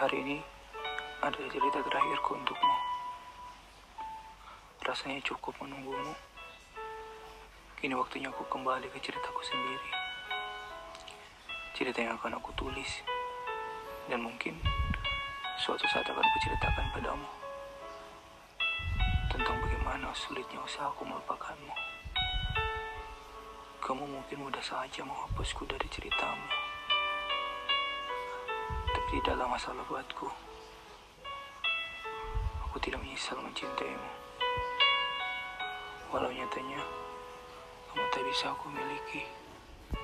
Hari ini adalah cerita terakhirku untukmu. Rasanya cukup menunggumu. Kini waktunya aku kembali ke ceritaku sendiri. Cerita yang akan aku tulis. Dan mungkin suatu saat akan kuceritakan padamu. Tentang bagaimana sulitnya usahaku melupakanmu. Kamu mungkin mudah saja menghapusku dari ceritamu. Tidaklah masalah buatku. Aku tidak menyesal mencintaimu. Walau nyatanya, kamu tak bisa aku miliki.